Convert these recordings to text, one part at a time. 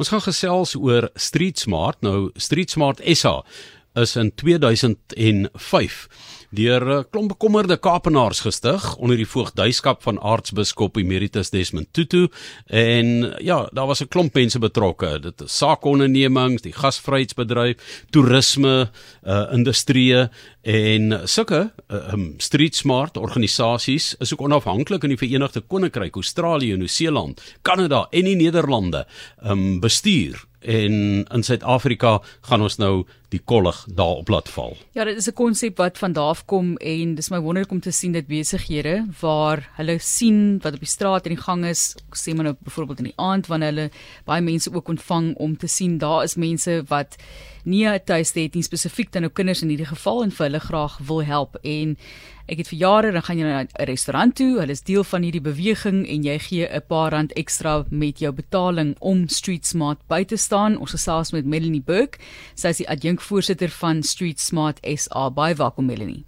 Ons gaan gesels oor Street Smart. Nou Street Smart SA is in 2005 deur 'n klomp bekommerde Kaapenaars gestig onder die voogdyskap van aartsbiskop Emeritus Desmond Tutu en ja, daar was 'n klomp mense betrokke. Dit is saakondernemings, die gasvryheidsbedryf, toerisme, uh industrie en sulke uh, um, street smart organisasies is ook onafhanklik in die Verenigde Koninkryk, Australië, Nieu-Seeland, Kanada en die Nederlande um bestuur en in Suid-Afrika gaan ons nou die kollig daarop laat val. Ja, dit is 'n konsep wat van daar af kom en dis my wonderlik om te sien dit besighede waar hulle sien wat op die straat en die gang is, sê maar nou byvoorbeeld in die aand wanneer hulle baie mense ook ontvang om te sien daar is mense wat nie 'n tuiste het nie spesifiek dan nou kinders in hierdie geval en vir hulle graag wil help en ek het vir jare dan gaan jy na 'n restaurant toe, hulle is deel van hierdie beweging en jy gee 'n paar rand ekstra met jou betaling om Street Smart by te staan. Ons gesels met Melanie Burke, sy is die adjunkvoorsitter van Street Smart SA. Baie welkom Melanie.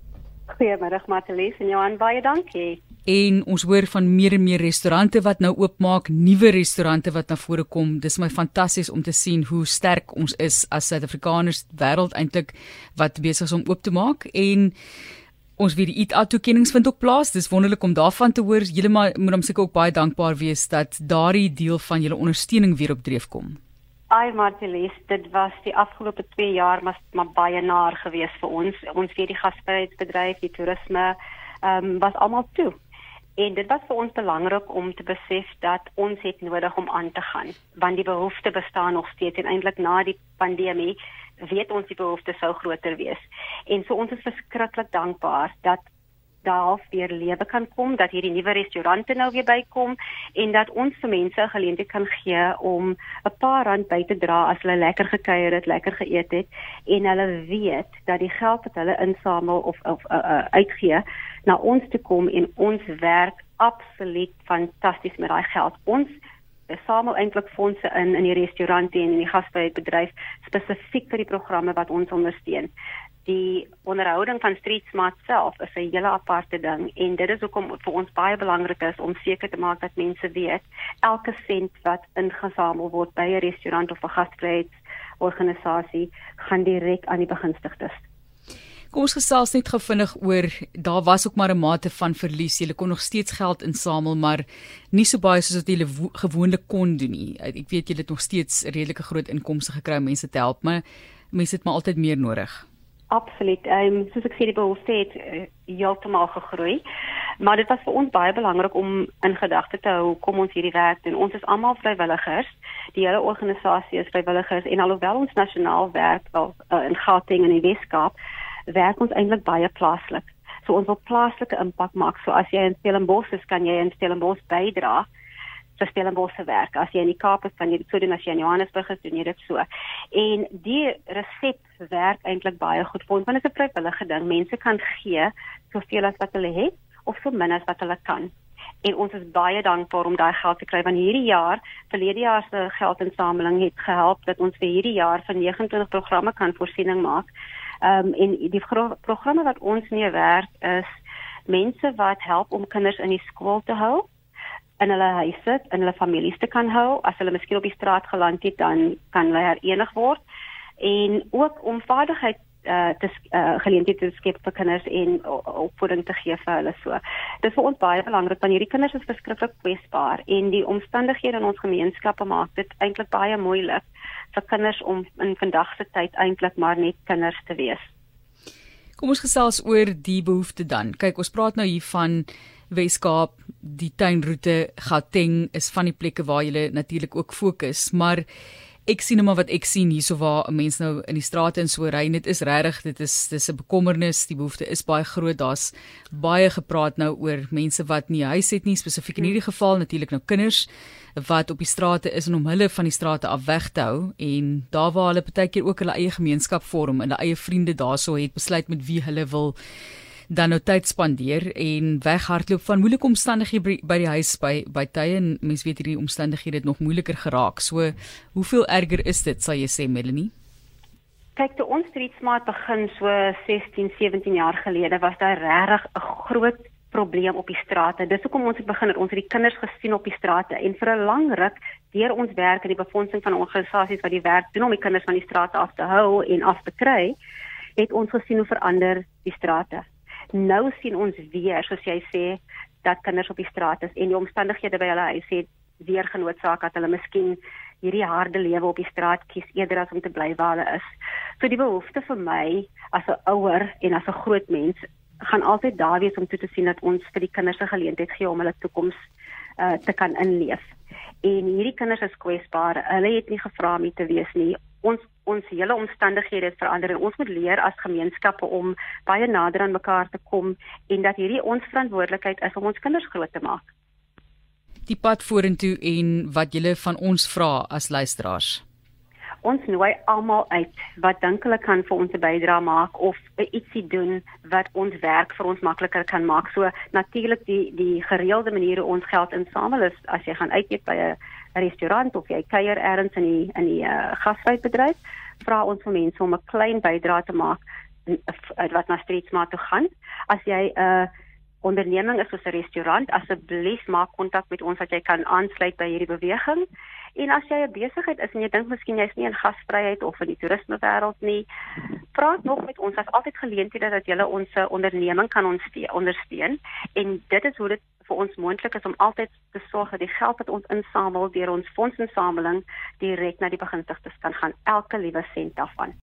Goeiemôre Matelies en Johan, baie dankie. En ons hoor van meer en meer restaurante wat nou oopmaak, nuwe restaurante wat na vore kom. Dis my fantasties om te sien hoe sterk ons is as Suid-Afrikaners wêreld eintlik wat besig is om oop te maak en ons weet die Eat Out toekennings vind ook plaas. Dis wonderlik om daarvan te hoor. Julle moet hom seker ook baie dankbaar wees dat daardie deel van julle ondersteuning weer op dreef kom. Ai Martelies, dit was die afgelope 2 jaar maar, maar baie naar geweest vir ons. Ons weet die gasvryheidsbedryf, die toerisme, ehm um, was almal toe. En dit was vir ons belangrik om te besef dat ons het nodig om aan te gaan, want die behoefte bestaan nog steeds en eintlik na die pandemie weet ons die behoefte sou groter wees. En so ons is verskriklik dankbaar dat daar weer lewe kan kom, dat hierdie nuwe restaurante nou weer bykom en dat ons vir mense 'n geleentheid kan gee om 'n paar rand by te dra as hulle lekker gekuier het, lekker geëet het en hulle weet dat die geld wat hulle insamel of of uh, uh, uitgee na ons toe kom en ons werk absoluut fantasties met daai geld. Ons samel eintlik fondse in in die restaurante en in die gasvryheidsbedryf spesifiek vir die programme wat ons ondersteun die onderhouding van Street Smart self is 'n hele aparte ding en dit is hoekom vir ons baie belangrik is om seker te maak dat mense weet elke sent wat ingesamel word by 'n restaurant of 'n gasvryheidsorganisasie gaan direk aan die begunstigdes. Kom ons gesels net gou vinnig oor daar was ook maar 'n mate van verlies. Jy kon nog steeds geld insamel, maar nie so baie soos wat jy gewoonlik kon doen nie. Ek weet jy het nog steeds redelike groot inkomste gekry om mense te help, maar mense het maar altyd meer nodig. Absoluut. Ehm um, soos ek sê die behoefte het uh, heeltemal gegroei. Maar dit was vir ons baie belangrik om in gedagte te hou kom ons hierdie werk doen. Ons is almal vrywilligers. Die hele organisasie is vrywilligers en alhoewel ons nasionaal werk wel uh, in Gauteng en in Weskaap, werk ons eintlik baie plaaslik. So ons wil plaaslike impak maak. So as jy in Stellenbosch is, kan jy in Stellenbosch bydra vir Stellenbosch se werk. As jy in die Kaap is, kan jy dit so doen as jy in Johannesburg is, doen jy dit so. En die resep werk eintlik baie goed vir ons want dit is 'n vrywillige ding. Mense kan gee soveel as wat hulle het of so min as wat hulle kan. En ons is baie dankbaar om daai geld te kry want hierdie jaar, verlede jaar se geldinsameling het gehelp dat ons vir hierdie jaar vir 29 programme kan voorsiening maak. Ehm um, en die programme wat ons mee werk is mense wat help om kinders in die skool te hou in hulle huise, in hulle families te kan hou. As hulle miskien op die straat geland het, dan kan hulle herenig word en ook om vaardigheid uh te uh, geleenthede te skep vir kinders en opvoeding te gee vir hulle so. Dit is vir ons baie belangrik want hierdie kinders is verskriklik kwesbaar en die omstandighede in ons gemeenskappe maak dit eintlik baie moeilik vir kinders om in vandag se tyd eintlik maar net kinders te wees. Kom ons gesels oor die behoefte dan. Kyk, ons praat nou hier van Weskaap, die tuinroete Gauteng is van die plekke waar jy natuurlik ook fokus, maar ek sien nou maar wat ek sien hierso waar 'n mens nou in die strate en so ry, dit is regtig, dit is dis 'n bekommernis, die behoefte is baie groot. Daar's baie gepraat nou oor mense wat nie huis het nie, spesifiek in hierdie geval natuurlik nou kinders wat op die strate is en om hulle van die strate af weg te hou en daar waar hulle baie keer ook hulle eie gemeenskap vorm en hulle eie vriende daarso het besluit met wie hulle wil dan nou tyd spandeer en weghardloop van moeilike omstandighede by die huis by by tye en mens weet hierdie omstandighede het nog moeiliker geraak. So hoeveel erger is dit sal jy sê Melanie? Kyk, toe ons Street Smart begin so 16, 17 jaar gelede was daar regtig 'n groot probleem op die strate. Dis hoekom ons het begin het ons het die kinders gesien op die strate en vir 'n lang ruk deur ons werk en die befondsing van organisasies wat die werk doen om die kinders van die strate af te hou en af te kry, het ons gesien hoe verander die strate. Nou sien ons weer, soos jy sê, dat kinders op die straat is en die omstandighede by hulle huis het weer genootsaak dat hulle miskien hierdie harde lewe op die straat kies eerder as om te bly waar hulle is. So die behoefte vir my as 'n ouer en as 'n groot mens gaan altyd daar wees om toe te sien dat ons vir die kinders 'n geleentheid gee om hulle toekoms uh, te kan inleef. En hierdie kinders is kwesbaar. Hulle het nie gevra om hier te wees nie. Ons ons hele omstandighede het verander en ons moet leer as gemeenskappe om baie nader aan mekaar te kom en dat hierdie ons verantwoordelikheid is om ons kinders groot te maak die pad vorentoe en wat julle van ons vra as luisteraars? Ons nooi almal uit wat dink hulle kan vir ons 'n bydrae maak of ietsie doen wat ons werk vir ons makliker kan maak. So natuurlik die die gereelde maniere ons geld insamel is as jy gaan uit eet by 'n restaurant of jy kuier elders in die in die uh, gasvrytbedryf, vra ons vir mense om 'n klein bydrae te maak wat na Streetsmart toe gaan. As jy 'n uh, onderneming is soos 'n restaurant, asseblief maak kontak met ons dat jy kan aansluit by hierdie beweging. En as jy 'n besigheid is en jy dink miskien jy's nie in gasvryheid of in die toerisme wêreld nie, praat nog met ons. Daar's altyd geleenthede dat jy ons onderneming kan ondersteun en dit is hoe dit vir ons moontlik is om altyd te sorg dat die geld wat ons insamel deur ons fondsinsameling direk na die begunstigdes kan gaan, elke liewe sent daarvan.